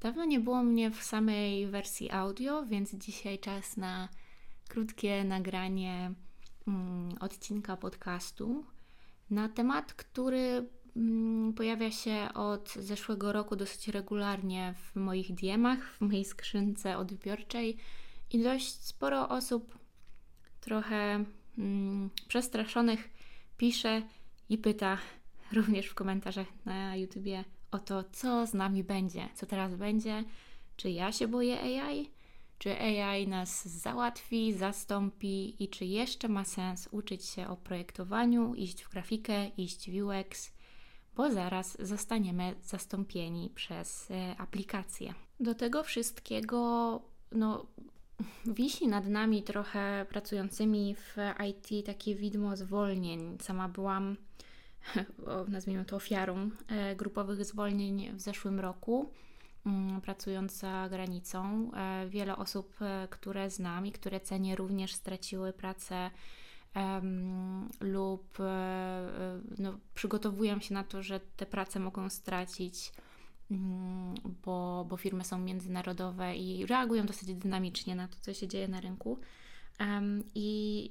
Dawno nie było mnie w samej wersji audio, więc dzisiaj czas na krótkie nagranie mm, odcinka podcastu na temat, który mm, pojawia się od zeszłego roku dosyć regularnie w moich diemach, w mojej skrzynce odbiorczej i dość sporo osób trochę mm, przestraszonych pisze i pyta również w komentarzach na YouTubie o to, co z nami będzie, co teraz będzie, czy ja się boję AI, czy AI nas załatwi, zastąpi i czy jeszcze ma sens uczyć się o projektowaniu, iść w grafikę, iść w UX, bo zaraz zostaniemy zastąpieni przez e, aplikacje. Do tego wszystkiego, no, wisi nad nami trochę pracującymi w IT takie widmo zwolnień. Sama byłam nazwijmy to ofiarą e, grupowych zwolnień w zeszłym roku, mm, pracując za granicą. E, wiele osób, e, które znam i które cenię, również straciły pracę lub no, przygotowują się na to, że te prace mogą stracić, um, bo, bo firmy są międzynarodowe i reagują dosyć dynamicznie na to, co się dzieje na rynku. I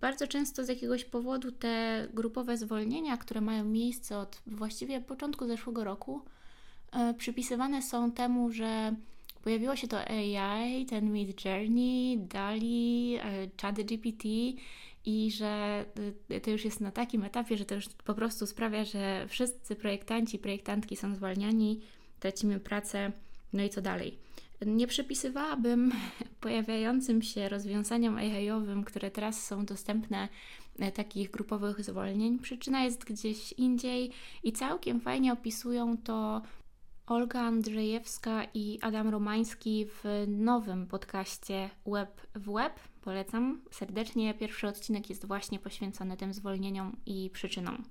bardzo często z jakiegoś powodu te grupowe zwolnienia, które mają miejsce od właściwie początku zeszłego roku, e, przypisywane są temu, że pojawiło się to AI, ten Mid Journey, DALI, e, ChatGPT i że e, to już jest na takim etapie, że to już po prostu sprawia, że wszyscy projektanci, projektantki są zwalniani, tracimy pracę, no i co dalej. Nie przypisywałabym pojawiającym się rozwiązaniom AI-owym, które teraz są dostępne, e, takich grupowych zwolnień. Przyczyna jest gdzieś indziej i całkiem fajnie opisują to Olga Andrzejewska i Adam Romański w nowym podcaście Web w Web. Polecam serdecznie. Pierwszy odcinek jest właśnie poświęcony tym zwolnieniom i przyczynom.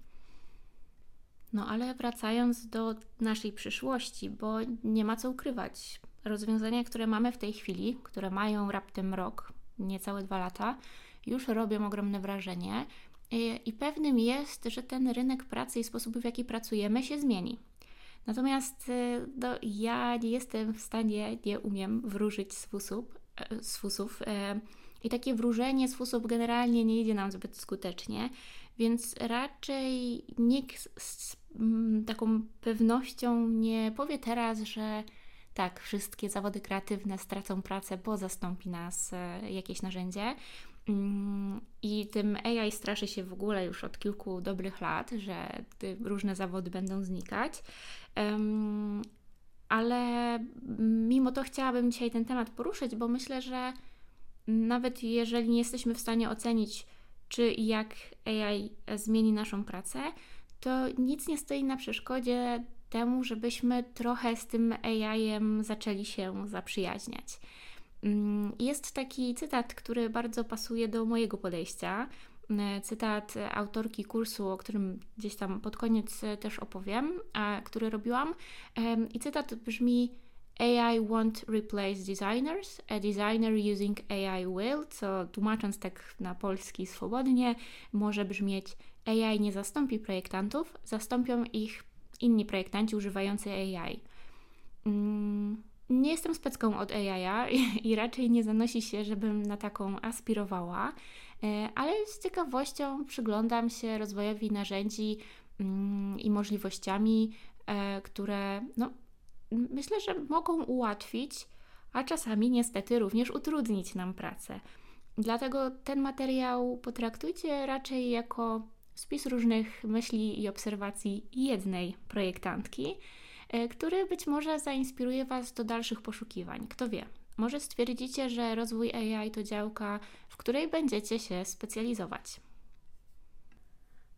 No ale wracając do naszej przyszłości, bo nie ma co ukrywać rozwiązania, które mamy w tej chwili, które mają raptem rok, niecałe dwa lata, już robią ogromne wrażenie. I pewnym jest, że ten rynek pracy i sposób, w jaki pracujemy, się zmieni. Natomiast no, ja nie jestem w stanie, nie umiem wróżyć z fusów, e, z fusów e, i takie wróżenie z fusów generalnie nie idzie nam zbyt skutecznie, więc raczej nikt z taką pewnością nie powie teraz, że tak, wszystkie zawody kreatywne stracą pracę, bo zastąpi nas e, jakieś narzędzie. Mm, I tym AI straszy się w ogóle już od kilku dobrych lat, że różne zawody będą znikać. Ale mimo to chciałabym dzisiaj ten temat poruszyć, bo myślę, że nawet jeżeli nie jesteśmy w stanie ocenić, czy i jak AI zmieni naszą pracę, to nic nie stoi na przeszkodzie temu, żebyśmy trochę z tym AI-em zaczęli się zaprzyjaźniać. Mm, jest taki cytat, który bardzo pasuje do mojego podejścia. Mm, cytat autorki kursu, o którym gdzieś tam pod koniec też opowiem, a który robiłam. I cytat brzmi: AI won't replace designers, a designer using AI will, co tłumacząc tak na polski swobodnie, może brzmieć: AI nie zastąpi projektantów, zastąpią ich inni projektanci używający AI. Mm, nie jestem specką od AI i raczej nie zanosi się, żebym na taką aspirowała, e, ale z ciekawością przyglądam się rozwojowi narzędzi mm, i możliwościami, e, które no, myślę, że mogą ułatwić, a czasami niestety również utrudnić nam pracę. Dlatego ten materiał potraktujcie raczej jako spis różnych myśli i obserwacji jednej projektantki, e, który być może zainspiruje Was do dalszych poszukiwań. Kto wie, może stwierdzicie, że rozwój AI to działka, w której będziecie się specjalizować.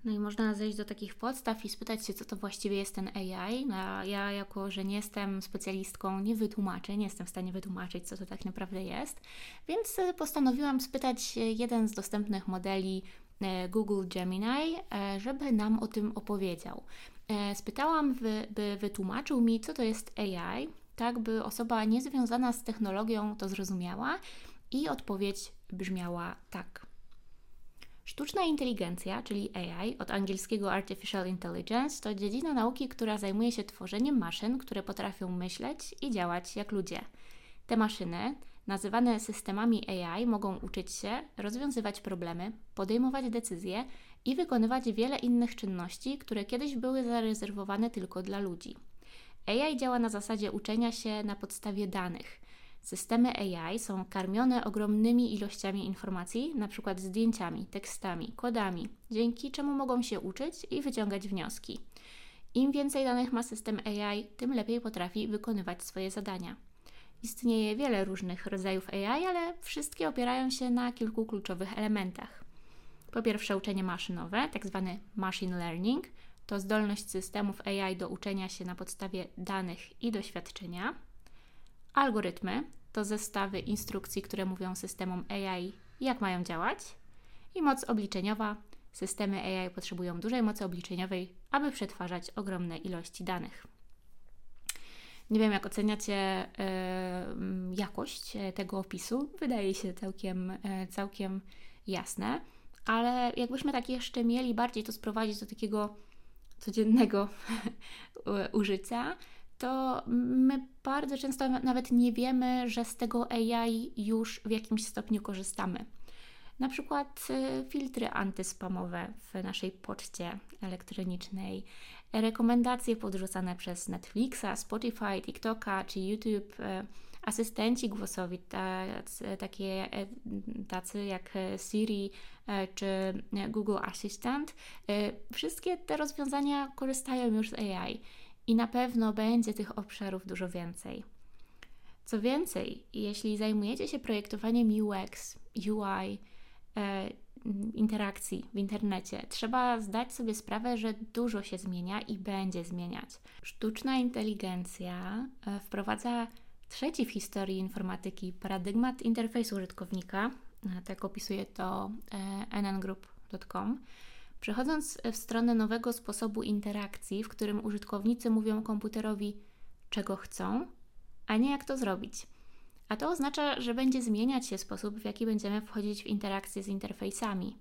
No i można zejść do takich podstaw i spytać się, co to właściwie jest ten AI. No, ja, jako że nie jestem specjalistką, nie wytłumaczę, nie jestem w stanie wytłumaczyć, co to tak naprawdę jest, więc postanowiłam spytać jeden z dostępnych modeli E, Google Gemini, e, żeby nam o tym opowiedział. E, spytałam, by wytłumaczył mi, co to jest AI, tak by osoba niezwiązana z technologią to zrozumiała, i odpowiedź brzmiała tak. Sztuczna inteligencja, czyli AI, od angielskiego Artificial Intelligence, to dziedzina nauki, która zajmuje się tworzeniem maszyn, które potrafią myśleć i działać jak ludzie. Te maszyny, nazywane systemami AI, mogą uczyć się, rozwiązywać problemy, podejmować decyzje i wykonywać wiele innych czynności, które kiedyś były zarezerwowane tylko dla ludzi. AI działa na zasadzie uczenia się na podstawie danych. Systemy AI są karmione ogromnymi ilościami informacji, np. zdjęciami, tekstami, kodami, dzięki czemu mogą się uczyć i wyciągać wnioski. Im więcej danych ma system AI, tym lepiej potrafi wykonywać swoje zadania. Istnieje wiele różnych rodzajów AI, ale wszystkie opierają się na kilku kluczowych elementach. Po pierwsze, uczenie maszynowe, tak zwany machine learning, to zdolność systemów AI do uczenia się na podstawie danych i doświadczenia. Algorytmy to zestawy instrukcji, które mówią systemom AI, jak mają działać. I moc obliczeniowa. Systemy AI potrzebują dużej mocy obliczeniowej, aby przetwarzać ogromne ilości danych. Nie wiem, jak oceniacie y, jakość tego opisu. Wydaje się całkiem, y, całkiem jasne, ale jakbyśmy tak jeszcze mieli bardziej to sprowadzić do takiego codziennego użycia, to my bardzo często nawet nie wiemy, że z tego AI już w jakimś stopniu korzystamy. Na przykład y, filtry antyspamowe w naszej poczcie elektronicznej, rekomendacje podrzucane przez Netflixa, Spotify, TikToka czy YouTube, y, asystenci głosowi, tacy, takie, e, tacy jak Siri e, czy Google Assistant. Y, wszystkie te rozwiązania korzystają już z AI i na pewno będzie tych obszarów dużo więcej. Co więcej, jeśli zajmujecie się projektowaniem UX, UI, e, interakcji w internecie, trzeba zdać sobie sprawę, że dużo się zmienia i będzie zmieniać. Sztuczna inteligencja e, wprowadza trzeci w historii informatyki paradygmat interfejsu użytkownika, e, tak opisuje to e, nngroup.com Przechodząc w stronę nowego sposobu interakcji, w którym użytkownicy mówią komputerowi, czego chcą, a nie jak to zrobić. A to oznacza, że będzie zmieniać się sposób, w jaki będziemy wchodzić w interakcję z interfejsami.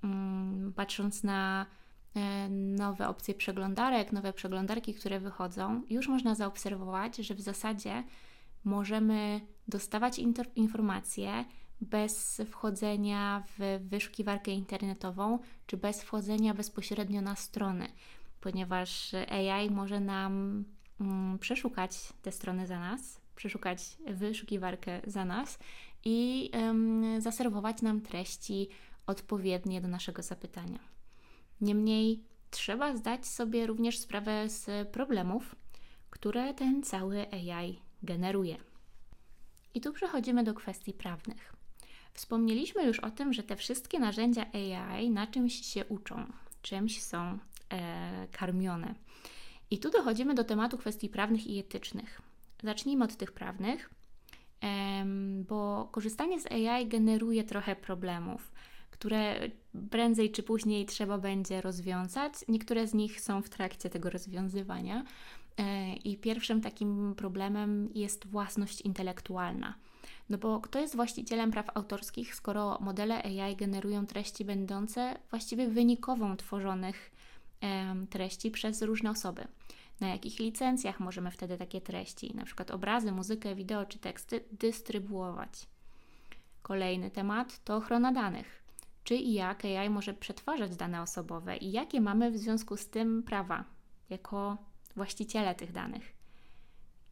Hmm, patrząc na e, nowe opcje przeglądarek, nowe przeglądarki, które wychodzą, już można zaobserwować, że w zasadzie możemy dostawać informacje, bez wchodzenia w wyszukiwarkę internetową, czy bez wchodzenia bezpośrednio na strony, ponieważ AI może nam mm, przeszukać te strony za nas, przeszukać wyszukiwarkę za nas i zaserwować nam treści odpowiednie do naszego zapytania. Niemniej trzeba zdać sobie również sprawę z problemów, które ten cały AI generuje. I tu przechodzimy do kwestii prawnych. Wspomnieliśmy już o tym, że te wszystkie narzędzia AI na czymś się uczą, czymś są e, karmione. I tu dochodzimy do tematu kwestii prawnych i etycznych. Zacznijmy od tych prawnych, bo korzystanie z AI generuje trochę problemów, które prędzej czy później trzeba będzie rozwiązać. Niektóre z nich są w trakcie tego rozwiązywania. E, I pierwszym takim problemem jest własność intelektualna. No bo kto jest właścicielem praw autorskich, skoro modele AI generują treści będące właściwie wynikową tworzonych treści przez różne osoby? Na jakich licencjach możemy wtedy takie treści, na przykład obrazy, muzykę, wideo czy teksty, dystrybuować? Kolejny temat to ochrona danych. Czy i jak AI może przetwarzać dane osobowe i jakie mamy w związku z tym prawa jako właściciele tych danych?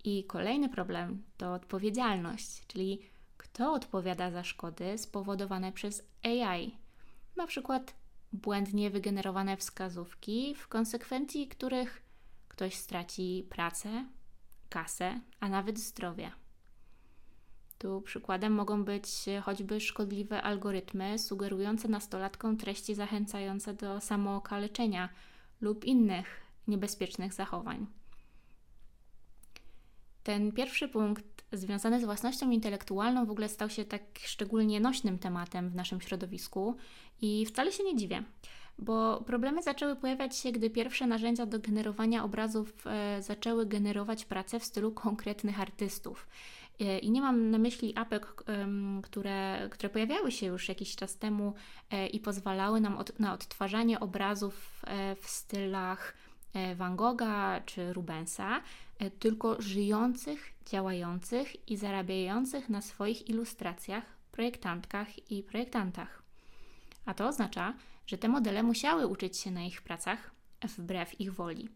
I kolejny problem to odpowiedzialność, czyli kto odpowiada za szkody spowodowane przez AI, na przykład błędnie wygenerowane wskazówki, w konsekwencji których ktoś straci pracę, kasę, a nawet zdrowie. Tu przykładem mogą być choćby szkodliwe algorytmy sugerujące nastolatkom treści zachęcające do samookaleczenia lub innych niebezpiecznych zachowań. Ten pierwszy punkt związany z własnością intelektualną w ogóle stał się tak szczególnie nośnym tematem w naszym środowisku i wcale się nie dziwię, bo problemy zaczęły pojawiać się, gdy pierwsze narzędzia do generowania obrazów e, zaczęły generować pracę w stylu konkretnych artystów. E, I nie mam na myśli apek, które, które pojawiały się już jakiś czas temu e, i pozwalały nam od, na odtwarzanie obrazów w stylach Van Gogha czy Rubensa, tylko żyjących, działających i zarabiających na swoich ilustracjach projektantkach i projektantach. A to oznacza, że te modele musiały uczyć się na ich pracach wbrew ich woli.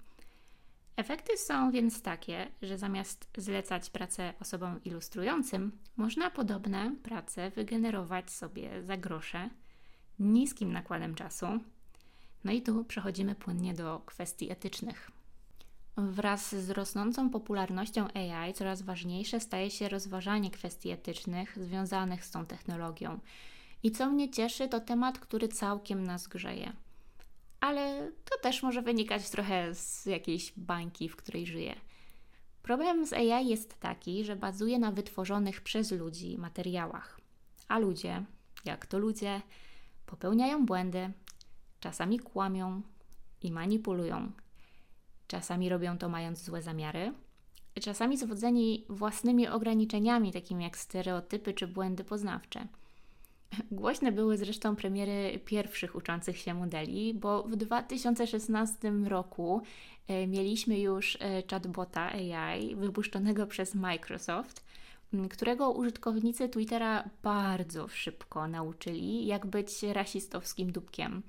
Efekty są więc takie, że zamiast zlecać pracę osobom ilustrującym, można podobne prace wygenerować sobie za grosze, niskim nakładem czasu. No i tu przechodzimy płynnie do kwestii etycznych. Wraz z rosnącą popularnością AI coraz ważniejsze staje się rozważanie kwestii etycznych związanych z tą technologią. I co mnie cieszy, to temat, który całkiem nas grzeje – ale to też może wynikać trochę z jakiejś bańki, w której żyję. Problem z AI jest taki, że bazuje na wytworzonych przez ludzi materiałach, a ludzie, jak to ludzie, popełniają błędy, czasami kłamią i manipulują. Czasami robią to mając złe zamiary, czasami zwodzeni własnymi ograniczeniami, takimi jak stereotypy czy błędy poznawcze. Głośne były zresztą premiery pierwszych uczących się modeli, bo w 2016 roku e, mieliśmy już e, chatbota AI wypuszczonego przez Microsoft, którego użytkownicy Twittera bardzo szybko nauczyli, jak być rasistowskim dupkiem.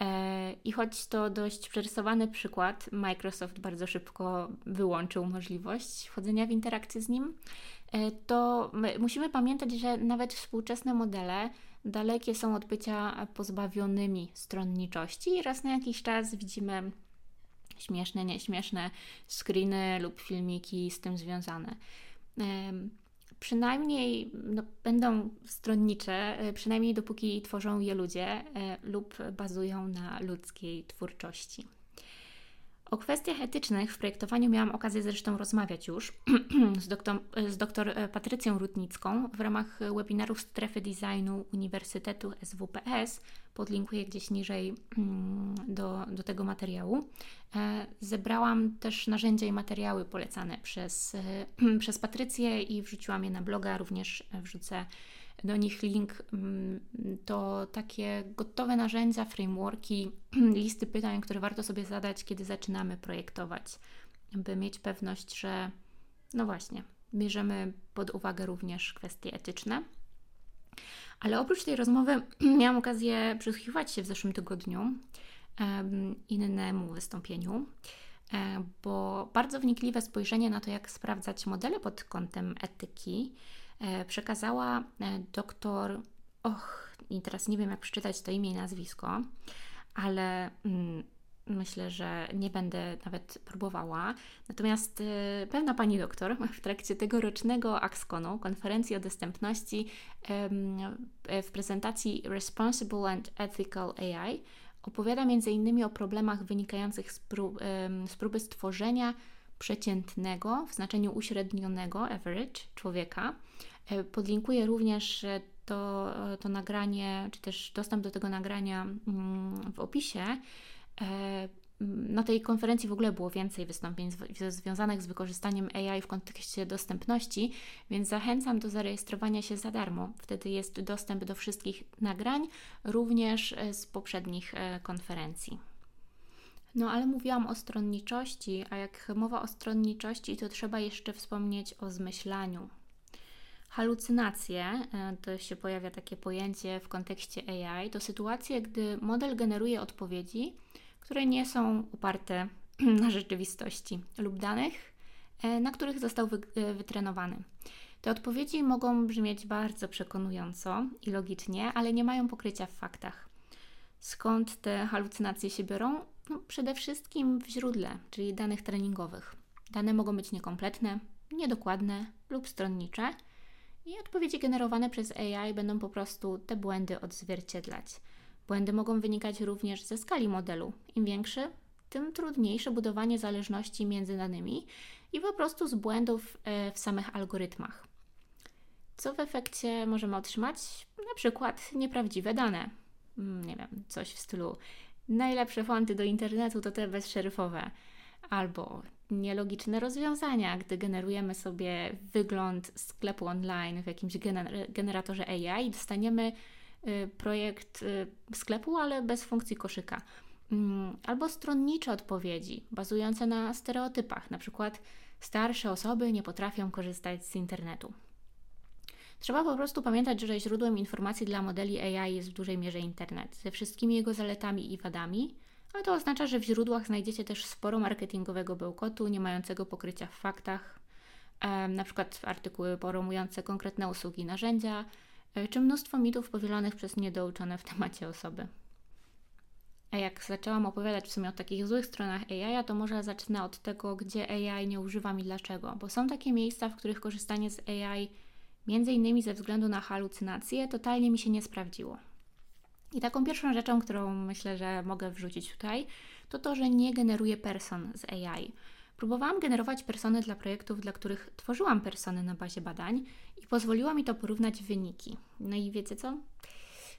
E, I choć to dość przerysowany przykład, Microsoft bardzo szybko wyłączył możliwość wchodzenia w interakcję z nim, to musimy pamiętać, że nawet współczesne modele dalekie są od bycia pozbawionymi stronniczości i raz na jakiś czas widzimy śmieszne, nieśmieszne screeny lub filmiki z tym związane. Przynajmniej no, będą stronnicze, e, przynajmniej dopóki tworzą je ludzie e, lub bazują na ludzkiej twórczości. O kwestiach etycznych w projektowaniu miałam okazję zresztą rozmawiać już z, doktor, z doktor Patrycją Rutnicką w ramach webinarów Strefy Designu Uniwersytetu SWPS. Podlinkuję gdzieś niżej mm, do, do tego materiału. E, zebrałam też narzędzia i materiały polecane przez, e, przez Patrycję i wrzuciłam je na bloga. Również wrzucę do nich link. Mm, to takie gotowe narzędzia, frameworki, listy pytań, które warto sobie zadać, kiedy zaczynamy projektować, by mieć pewność, że no właśnie, bierzemy pod uwagę również kwestie etyczne. Ale oprócz tej rozmowy miałam okazję przysłuchiwać się w zeszłym tygodniu innemu wystąpieniu, e, bo bardzo wnikliwe spojrzenie na to, jak sprawdzać modele pod kątem etyki, przekazała e, doktor, och, i teraz nie wiem jak przeczytać to imię i nazwisko, ale mm, myślę, że nie będę nawet próbowała. Natomiast y, pewna pani doktor w trakcie tegorocznego AXCONu, konferencji o dostępności, y, w prezentacji Responsible and Ethical AI opowiada m.in. o problemach wynikających z, y, z próby stworzenia przeciętnego w znaczeniu uśrednionego, average, człowieka. E, podlinkuję również e, to, e, to nagranie, czy też dostęp do tego nagrania mm, w opisie. Na tej konferencji w ogóle było więcej wystąpień związanych z wykorzystaniem AI w kontekście dostępności, więc zachęcam do zarejestrowania się za darmo. Wtedy jest dostęp do wszystkich nagrań, również z poprzednich konferencji. No ale mówiłam o stronniczości, a jak mowa o stronniczości, to trzeba jeszcze wspomnieć o zmyślaniu. Halucynacje, e, to się pojawia takie pojęcie w kontekście AI, to sytuacje, gdy model generuje odpowiedzi, które nie są oparte na rzeczywistości lub danych, e, na których został e, wytrenowany. Te odpowiedzi mogą brzmieć bardzo przekonująco i logicznie, ale nie mają pokrycia w faktach. Skąd te halucynacje się biorą? No, przede wszystkim w źródle, czyli danych treningowych. Dane mogą być niekompletne, niedokładne lub stronnicze i odpowiedzi generowane przez AI będą po prostu te błędy odzwierciedlać. Błędy mogą wynikać również ze skali modelu. Im większy, tym trudniejsze budowanie zależności między danymi i po prostu z błędów e, w samych algorytmach. Co w efekcie możemy otrzymać? Na przykład nieprawdziwe dane. Mm, nie wiem, coś w stylu najlepsze fonty do internetu to te bezszeryfowe. Albo nielogiczne rozwiązania, gdy generujemy sobie wygląd sklepu online w jakimś gener generatorze AI i dostaniemy y, projekt y, sklepu, ale bez funkcji koszyka. Mm, albo stronnicze odpowiedzi bazujące na stereotypach, na przykład starsze osoby nie potrafią korzystać z internetu. Trzeba po prostu pamiętać, że źródłem informacji dla modeli AI jest w dużej mierze internet, ze wszystkimi jego zaletami i wadami, a to oznacza, że w źródłach znajdziecie też sporo marketingowego bełkotu, nie mającego pokrycia w faktach, na przykład artykuły promujące konkretne usługi, narzędzia, e, czy mnóstwo mitów powielonych przez niedouczone w temacie osoby. A jak zaczęłam opowiadać w sumie o takich złych stronach AI, to może zacznę od tego, gdzie AI nie używam i dlaczego. Bo są takie miejsca, w których korzystanie z AI, między innymi ze względu na halucynacje, totalnie mi się nie sprawdziło. I taką pierwszą rzeczą, którą myślę, że mogę wrzucić tutaj, to to, że nie generuję person z AI. Próbowałam generować persony dla projektów, dla których tworzyłam persony na bazie badań i pozwoliło mi to porównać wyniki. No i wiecie co?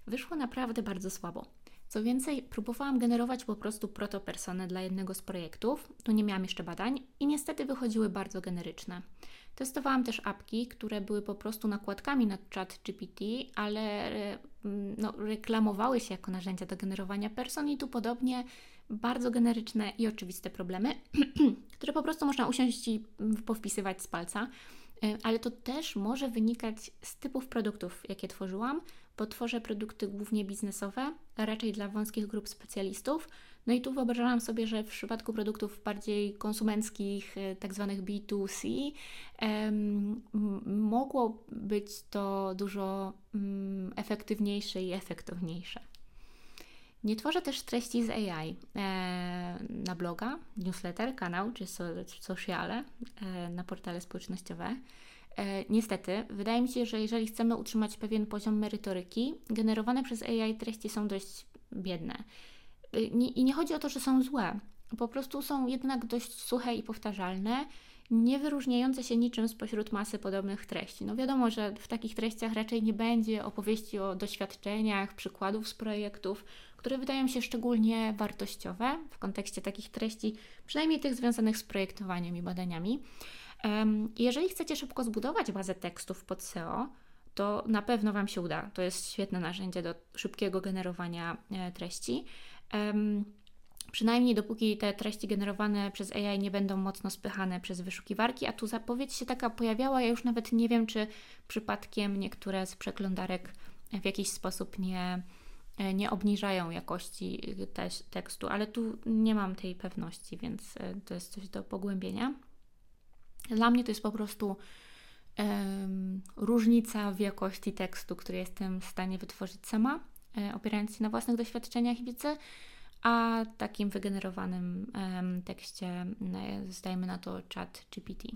Wyszło naprawdę bardzo słabo. Co więcej, próbowałam generować po prostu protopersony dla jednego z projektów, tu nie miałam jeszcze badań i niestety wychodziły bardzo generyczne. Testowałam też apki, które były po prostu nakładkami na chat GPT, ale mm, no, reklamowały się jako narzędzia do generowania person i tu podobnie bardzo generyczne i oczywiste problemy, które po prostu można usiąść i powpisywać z palca. E, ale to też może wynikać z typów produktów, jakie tworzyłam, bo tworzę produkty głównie biznesowe, raczej dla wąskich grup specjalistów. No i tu wyobrażałam sobie, że w przypadku produktów bardziej konsumenckich, e, tak zwanych B2C, em, mogło być to dużo mm, efektywniejsze i efektowniejsze. Nie tworzę też treści z AI e, na bloga, newsletter, kanał czy so, sociale, e, na portale społecznościowe. Niestety, wydaje mi się, że jeżeli chcemy utrzymać pewien poziom merytoryki, generowane przez AI treści są dość biedne. Nie, I nie chodzi o to, że są złe, po prostu są jednak dość suche i powtarzalne, nie wyróżniające się niczym spośród masy podobnych treści. No wiadomo, że w takich treściach raczej nie będzie opowieści o doświadczeniach, przykładów z projektów, które wydają się szczególnie wartościowe w kontekście takich treści, przynajmniej tych związanych z projektowaniem i badaniami. Jeżeli chcecie szybko zbudować bazę tekstów pod SEO, to na pewno Wam się uda. To jest świetne narzędzie do szybkiego generowania e, treści. Przynajmniej dopóki te treści generowane przez AI nie będą mocno spychane przez wyszukiwarki, a tu zapowiedź się taka pojawiała, ja już nawet nie wiem, czy przypadkiem niektóre z przeglądarek w jakiś sposób nie, e, nie obniżają jakości te, tekstu, ale tu nie mam tej pewności, więc e, to jest coś do pogłębienia. Dla mnie to jest po prostu um, różnica w jakości tekstu, który jestem w stanie wytworzyć sama, opierając się na własnych doświadczeniach i wiedzy, a takim wygenerowanym tekście, e, zdajmy na to chat GPT.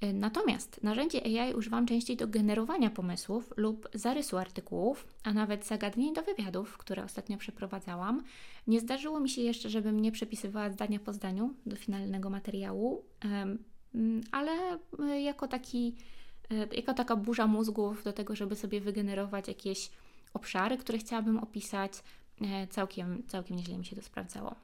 E, natomiast narzędzie AI używam częściej do generowania pomysłów lub zarysu artykułów, a nawet zagadnień do wywiadów, które ostatnio przeprowadzałam. Nie zdarzyło mi się jeszcze, żebym nie przepisywała zdania po zdaniu do finalnego materiału. Ale jako, taki, jako taka burza mózgów do tego, żeby sobie wygenerować jakieś obszary, które chciałabym opisać, y, całkiem, całkiem nieźle mi się to sprawdzało.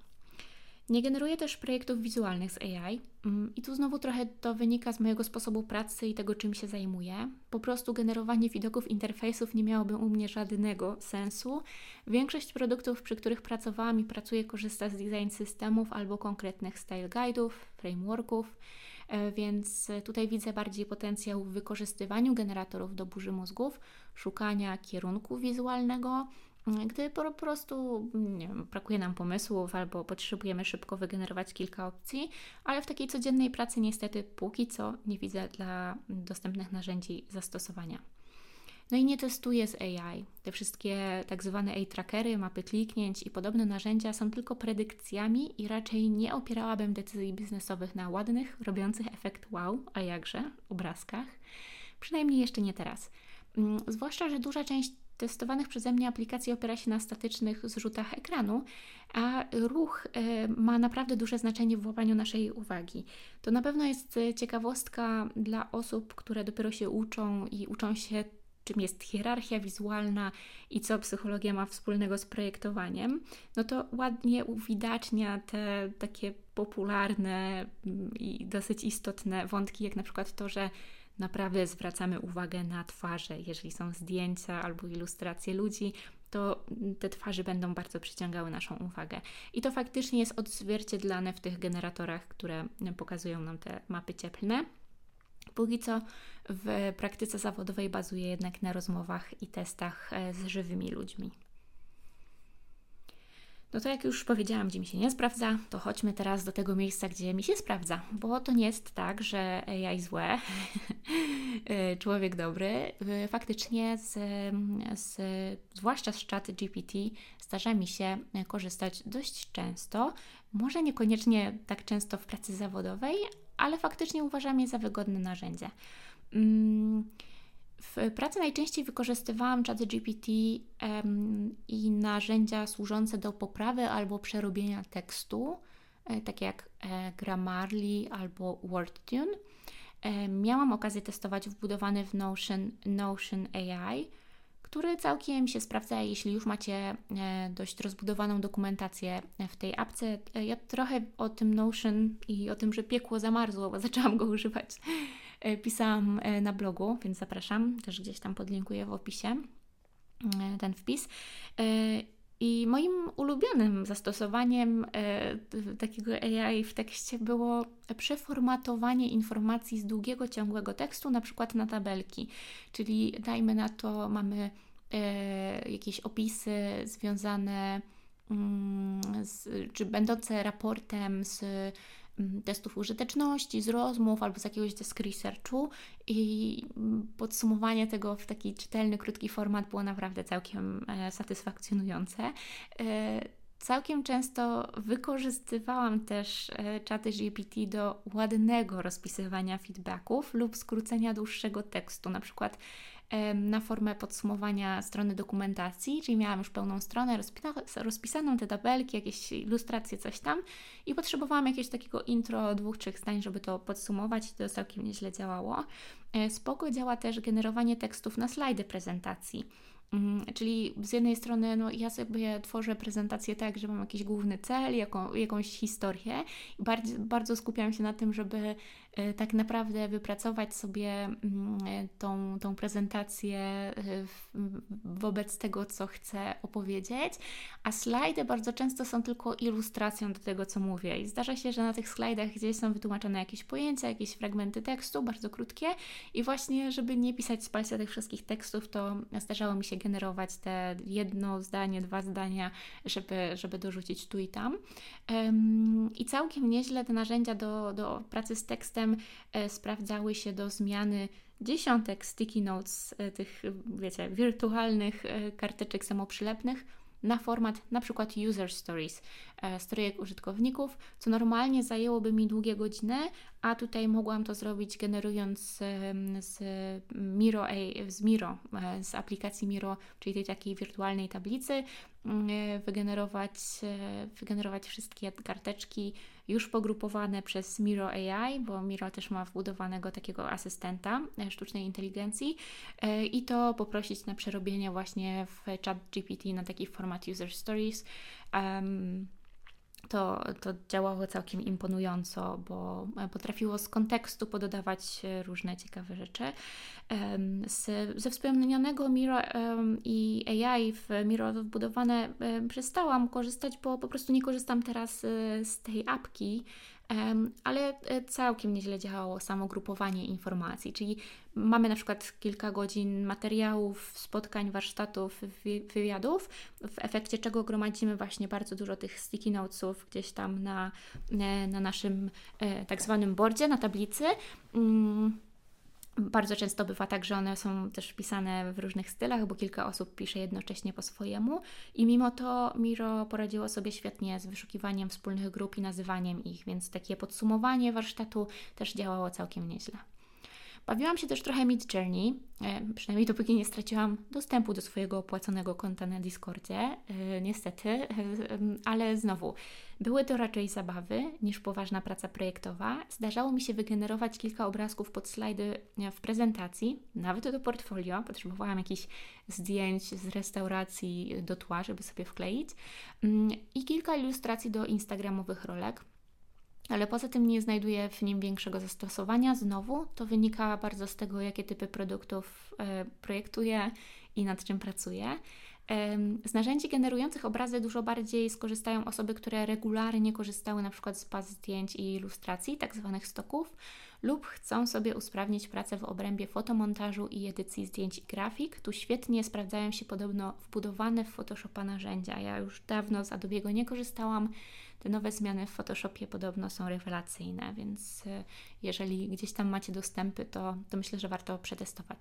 Nie generuję też projektów wizualnych z AI mm, i tu znowu trochę to wynika z mojego sposobu pracy i tego, czym się zajmuję. Po prostu generowanie widoków interfejsów nie miałoby u mnie żadnego sensu. Większość produktów, przy których pracowałam i pracuję, korzysta z design systemów albo konkretnych style guide'ów, frameworków. E, więc tutaj widzę bardziej potencjał w wykorzystywaniu generatorów do burzy mózgów, szukania kierunku wizualnego, gdy po prostu wiem, brakuje nam pomysłów albo potrzebujemy szybko wygenerować kilka opcji, ale w takiej codziennej pracy niestety póki co nie widzę dla dostępnych narzędzi zastosowania. No i nie testuję z AI. Te wszystkie tak zwane AI-trackery, mapy kliknięć i podobne narzędzia są tylko predykcjami i raczej nie opierałabym decyzji biznesowych na ładnych, robiących efekt wow, a jakże, obrazkach. Przynajmniej jeszcze nie teraz. Mm, zwłaszcza, że duża część testowanych przeze mnie aplikacji opiera się na statycznych zrzutach ekranu, a ruch e, ma naprawdę duże znaczenie w łapaniu naszej uwagi. To na pewno jest ciekawostka dla osób, które dopiero się uczą i uczą się czym jest hierarchia wizualna i co psychologia ma wspólnego z projektowaniem, no to ładnie uwidacznia te takie popularne mm, i dosyć istotne wątki, jak na przykład to, że naprawdę zwracamy uwagę na twarze. Jeżeli są zdjęcia albo ilustracje ludzi, to te twarze będą bardzo przyciągały naszą uwagę. I to faktycznie jest odzwierciedlane w tych generatorach, które pokazują nam te mapy cieplne. Póki co w praktyce zawodowej bazuje jednak na rozmowach i testach e, z żywymi ludźmi. No to jak już powiedziałam, gdzie mi się nie sprawdza, to chodźmy teraz do tego miejsca, gdzie mi się sprawdza, bo to nie jest tak, że AI złe, e, człowiek dobry. Faktycznie, z, z, zwłaszcza z chat GPT, zdarza mi się korzystać dość często. Może niekoniecznie tak często w pracy zawodowej, ale faktycznie uważam je za wygodne narzędzie. Mm, w pracy najczęściej wykorzystywałam ChatGPT um, i narzędzia służące do poprawy albo przerobienia tekstu, e, takie jak e, Grammarly albo WordTune. E, miałam okazję testować wbudowany w Notion, Notion AI, który całkiem się sprawdza, jeśli już macie e, dość rozbudowaną dokumentację w tej apce. E, ja trochę o tym Notion i o tym, że piekło zamarzło, bo zaczęłam go używać, e, pisałam na blogu, więc zapraszam, też gdzieś tam podlinkuję w opisie ten wpis. I moim ulubionym zastosowaniem e, takiego AI w tekście było przeformatowanie informacji z długiego, ciągłego tekstu, na przykład na tabelki. Czyli dajmy na to, mamy e, jakieś opisy związane mm, z, czy będące raportem z testów użyteczności, z rozmów albo z jakiegoś desk researchu i mm, podsumowanie tego w taki czytelny, krótki format było naprawdę całkiem e, satysfakcjonujące. Całkiem często wykorzystywałam też e, czaty GPT do ładnego rozpisywania feedbacków lub skrócenia dłuższego tekstu. Na przykład na formę podsumowania strony dokumentacji, czyli miałam już pełną stronę, rozpisaną te tabelki, jakieś ilustracje, coś tam i potrzebowałam jakiegoś takiego intro, dwóch, trzech zdań, żeby to podsumować i to całkiem nieźle działało. E, spoko działa też generowanie tekstów na slajdy prezentacji. Mm, czyli z jednej strony, no, ja sobie tworzę prezentację tak, że mam jakiś główny cel, jaką, jakąś historię. I bardzo, bardzo skupiam się na tym, żeby tak naprawdę wypracować sobie mm, e, tą, tą prezentację e, wobec tego, co chcę opowiedzieć, a slajdy bardzo często są tylko ilustracją do tego, co mówię. I zdarza się, że na tych slajdach gdzieś są wytłumaczone jakieś pojęcia, jakieś fragmenty tekstu, bardzo krótkie, i właśnie, żeby nie pisać z palca tych wszystkich tekstów, to zdarzało mi się generować te jedno zdanie, dwa zdania, żeby, żeby dorzucić tu i tam. I całkiem nieźle te narzędzia do, do pracy z tekstem E, sprawdzały się do zmiany dziesiątek sticky notes, e, tych, wiecie, wirtualnych e, karteczek samoprzylepnych na format na przykład user stories, storyjek użytkowników, co normalnie zajęłoby mi długie godziny, a tutaj mogłam to zrobić generując z Miro, z Miro, z aplikacji Miro, czyli tej takiej wirtualnej tablicy, wygenerować, wygenerować wszystkie karteczki już pogrupowane przez Miro AI, bo Miro też ma wbudowanego takiego asystenta e, sztucznej inteligencji e, i to poprosić na przerobienie właśnie w chat GPT na taki format user stories. Um, to, to działało całkiem imponująco, bo e, potrafiło z kontekstu pododawać różne ciekawe rzeczy. Z, ze wspomnianego Miro i AI w Miro wbudowane przestałam korzystać, bo po prostu nie korzystam teraz e, z tej apki, ale e, całkiem nieźle działało samo grupowanie informacji, czyli mamy na przykład kilka godzin materiałów, spotkań, warsztatów, wywiadów, w efekcie czego gromadzimy właśnie bardzo dużo tych sticky notesów gdzieś tam na, e, na naszym tak zwanym boardzie, na tablicy. Bardzo często bywa tak, że one są też pisane w różnych stylach, bo kilka osób pisze jednocześnie po swojemu i mimo to Miro poradziło sobie świetnie z wyszukiwaniem wspólnych grup i nazywaniem ich, więc takie podsumowanie warsztatu też działało całkiem nieźle. Bawiłam się też trochę Mid Journey, e, przynajmniej dopóki nie straciłam dostępu do swojego opłaconego konta na Discordzie, e, niestety, e, ale znowu, były to raczej zabawy niż poważna praca projektowa. Zdarzało mi się wygenerować kilka obrazków pod slajdy w prezentacji, nawet do portfolio. Potrzebowałam jakichś zdjęć z restauracji do tła, żeby sobie wkleić mm, i kilka ilustracji do instagramowych rolek ale poza tym nie znajduję w nim większego zastosowania. Znowu to wynika bardzo z tego, jakie typy produktów e, projektuję i nad czym pracuję. Z narzędzi generujących obrazy dużo bardziej skorzystają osoby, które regularnie korzystały na przykład z baz zdjęć i ilustracji, tak zwanych stoków, lub chcą sobie usprawnić pracę w obrębie fotomontażu i edycji zdjęć i grafik. Tu świetnie sprawdzają się podobno wbudowane w Photoshopa narzędzia. Ja już dawno z Adobe'ego nie korzystałam, te nowe zmiany w Photoshopie podobno są rewelacyjne, więc e, jeżeli gdzieś tam macie dostępy, to, to myślę, że warto przetestować.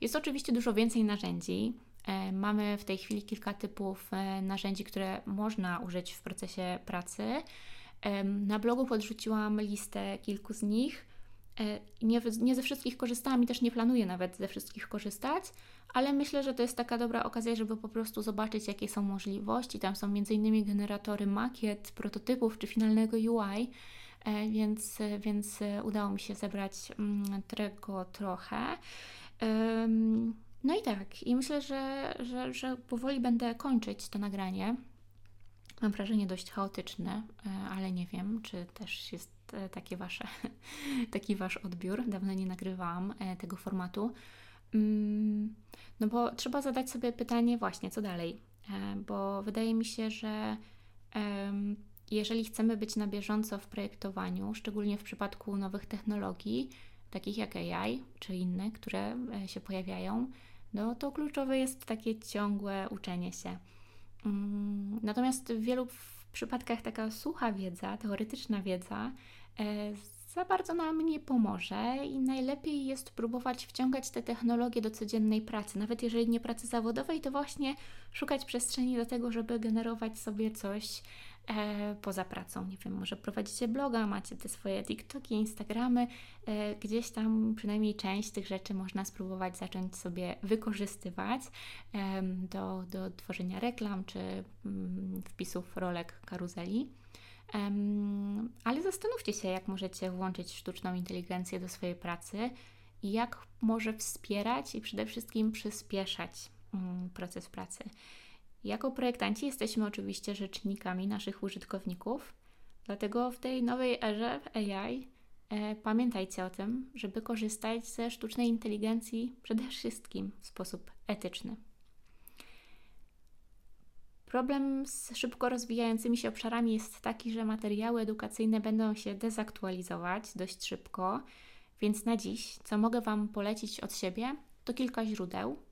Jest oczywiście dużo więcej narzędzi. E, mamy w tej chwili kilka typów e, narzędzi, które można użyć w procesie pracy. Na blogu podrzuciłam listę kilku z nich. Nie, nie ze wszystkich korzystałam i też nie planuję nawet ze wszystkich korzystać, ale myślę, że to jest taka dobra okazja, żeby po prostu zobaczyć, jakie są możliwości. Tam są m.in. generatory makiet, prototypów czy finalnego UI, e, więc, więc udało mi się zebrać mm, tego trochę. No i tak, i myślę, że, że, że powoli będę kończyć to nagranie. Mam wrażenie dość chaotyczne, e, ale nie wiem, czy też jest e, takie wasze, taki wasz odbiór. Dawno nie nagrywałam tego formatu. Mm, no bo trzeba zadać sobie pytanie właśnie, co dalej? E, bo wydaje mi się, że jeżeli chcemy być na bieżąco w projektowaniu, szczególnie w przypadku nowych technologii, takich jak AI czy inne, które e, się pojawiają, no to kluczowe jest takie ciągłe uczenie się. Mm, natomiast w wielu przypadkach taka sucha wiedza, teoretyczna wiedza e, za bardzo nam nie pomoże i najlepiej jest próbować wciągać te technologie do codziennej pracy. Nawet jeżeli nie pracy zawodowej, to właśnie szukać przestrzeni do tego, żeby generować sobie coś e, poza pracą. Nie wiem, może prowadzicie bloga, macie te swoje TikToki, Instagramy, e, gdzieś tam przynajmniej część tych rzeczy można spróbować zacząć sobie wykorzystywać e, do, do tworzenia reklam czy mm, wpisów rolek karuzeli. Ale zastanówcie się, jak możecie włączyć sztuczną inteligencję do swojej pracy i jak może wspierać i przede wszystkim przyspieszać mm, proces pracy. Jako projektanci jesteśmy oczywiście rzecznikami naszych użytkowników, dlatego w tej nowej erze AI e, pamiętajcie o tym, żeby korzystać ze sztucznej inteligencji przede wszystkim w sposób etyczny. Problem z szybko rozwijającymi się obszarami jest taki, że materiały edukacyjne będą się dezaktualizować dość szybko, więc na dziś, co mogę Wam polecić od siebie, to kilka źródeł.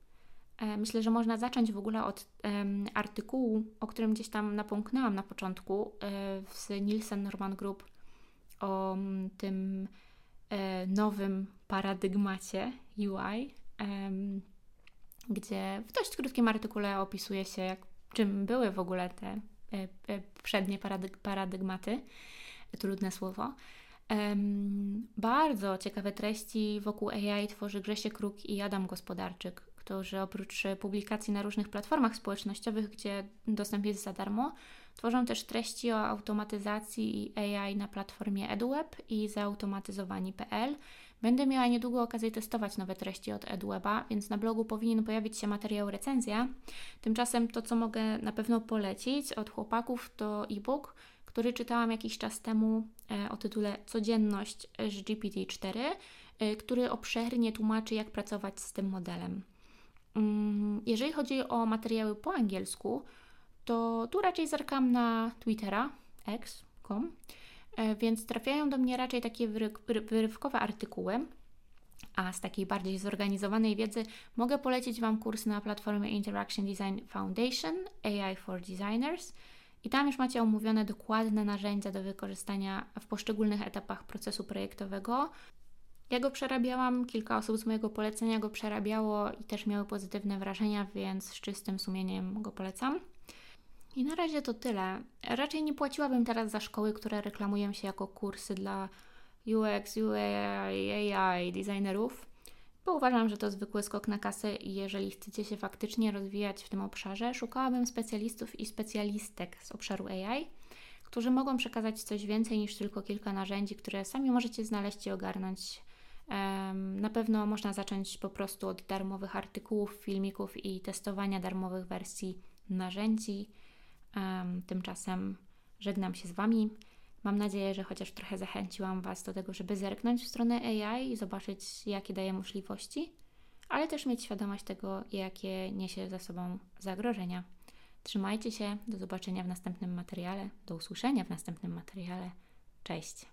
E, myślę, że można zacząć w ogóle od um, artykułu, o którym gdzieś tam napomknęłam na początku e, z Nielsen Norman Group o um, tym e, nowym paradygmacie UI, gdzie w dość krótkim artykule opisuje się, jak czym były w ogóle te e, e, przednie paradyg paradygmaty, trudne słowo. Bardzo ciekawe treści wokół AI tworzy Grzesie Kruk i Adam Gospodarczyk, którzy oprócz publikacji na różnych platformach społecznościowych, gdzie dostęp jest za darmo, tworzą też treści o automatyzacji i AI na platformie EduWeb i zautomatyzowani.pl, Będę miała niedługo okazję testować nowe treści od EduWeba, więc na blogu powinien pojawić się materiał recenzja. Tymczasem to, co mogę na pewno polecić od chłopaków, to e-book, który czytałam jakiś czas temu e, o tytule Codzienność z GPT-4, e, który obszernie tłumaczy, jak pracować z tym modelem. Mm, jeżeli chodzi o materiały po angielsku, to tu raczej zerkam na Twittera, x.com, E, więc trafiają do mnie raczej takie wyrywkowe artykuły. A z takiej bardziej zorganizowanej wiedzy mogę polecić Wam kurs na platformie Interaction Design Foundation AI for Designers. I tam już macie omówione dokładne narzędzia do wykorzystania w poszczególnych etapach procesu projektowego. Ja go przerabiałam, kilka osób z mojego polecenia go przerabiało i też miały pozytywne wrażenia, więc z czystym sumieniem go polecam. I na razie to tyle. Raczej nie płaciłabym teraz za szkoły, które reklamują się jako kursy dla UX, UI, AI designerów, bo uważam, że to zwykły skok na kasę i jeżeli chcecie się faktycznie rozwijać w tym obszarze, szukałabym specjalistów i specjalistek z obszaru AI, którzy mogą przekazać coś więcej niż tylko kilka narzędzi, które sami możecie znaleźć i ogarnąć. Na pewno można zacząć po prostu od darmowych artykułów, filmików i testowania darmowych wersji narzędzi. Tymczasem żegnam się z Wami. Mam nadzieję, że chociaż trochę zachęciłam Was do tego, żeby zerknąć w stronę AI i zobaczyć, jakie daje możliwości, ale też mieć świadomość tego, jakie niesie ze sobą zagrożenia. Trzymajcie się, do zobaczenia w następnym materiale, do usłyszenia w następnym materiale. Cześć!